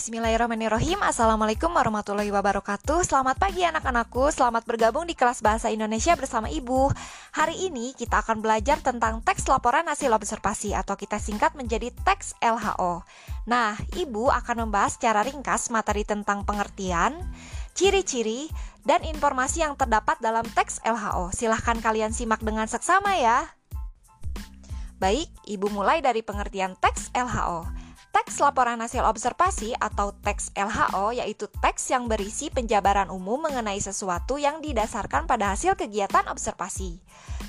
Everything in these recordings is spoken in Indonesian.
Bismillahirrahmanirrahim. Assalamualaikum warahmatullahi wabarakatuh. Selamat pagi anak-anakku. Selamat bergabung di kelas Bahasa Indonesia bersama Ibu. Hari ini kita akan belajar tentang teks laporan hasil observasi Atau kita singkat menjadi teks LHO Nah, Ibu akan membahas secara ringkas materi tentang pengertian Ciri-ciri dan informasi yang terdapat dalam teks LHO Silahkan kalian simak dengan seksama ya. Baik, Ibu mulai dari pengertian teks LHO Teks laporan hasil observasi atau teks LHO yaitu teks yang berisi penjabaran umum mengenai sesuatu yang didasarkan pada hasil kegiatan observasi.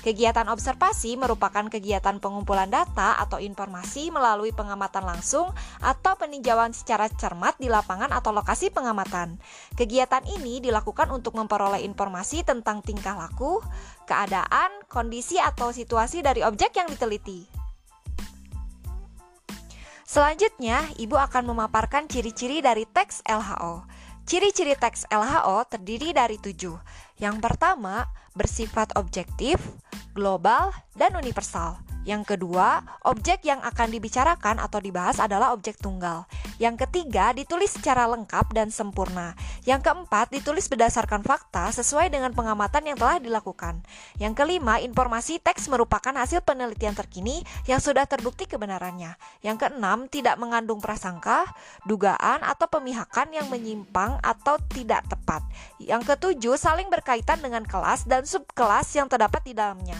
Kegiatan observasi merupakan kegiatan pengumpulan data atau informasi melalui pengamatan langsung atau peninjauan secara cermat di lapangan atau lokasi pengamatan. Kegiatan ini dilakukan untuk memperoleh informasi tentang tingkah laku, keadaan, kondisi atau situasi dari objek yang diteliti. Selanjutnya, Ibu akan memaparkan ciri-ciri dari teks LHO. Ciri-ciri teks LHO terdiri dari tujuh. Yang pertama, bersifat objektif, global, dan universal. Yang kedua, objek yang akan dibicarakan atau dibahas adalah objek tunggal. Yang ketiga, ditulis secara lengkap dan sempurna. Yang keempat, ditulis berdasarkan fakta sesuai dengan pengamatan yang telah dilakukan. Yang kelima, informasi teks merupakan hasil penelitian terkini yang sudah terbukti kebenarannya. Yang keenam, tidak mengandung prasangka, dugaan, atau pemihakan yang menyimpang atau tidak tepat. Yang ketujuh, saling berkaitan dengan kelas dan subkelas yang terdapat di dalamnya.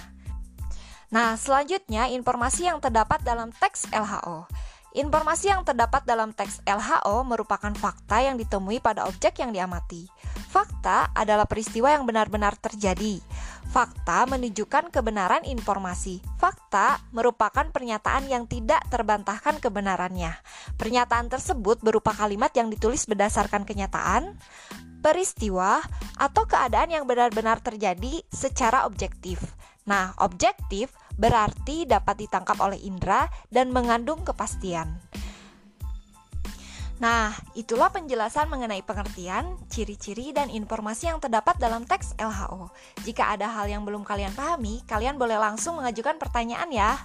Nah, selanjutnya informasi yang terdapat dalam teks LHO. Informasi yang terdapat dalam teks LHO merupakan fakta yang ditemui pada objek yang diamati. Fakta adalah peristiwa yang benar-benar terjadi. Fakta menunjukkan kebenaran informasi. Fakta merupakan pernyataan yang tidak terbantahkan kebenarannya. Pernyataan tersebut berupa kalimat yang ditulis berdasarkan kenyataan, peristiwa, atau keadaan yang benar-benar terjadi secara objektif. Nah, objektif berarti dapat ditangkap oleh indera dan mengandung kepastian. Nah, itulah penjelasan mengenai pengertian, ciri-ciri, dan informasi yang terdapat dalam teks LHO. Jika ada hal yang belum kalian pahami, kalian boleh langsung mengajukan pertanyaan ya.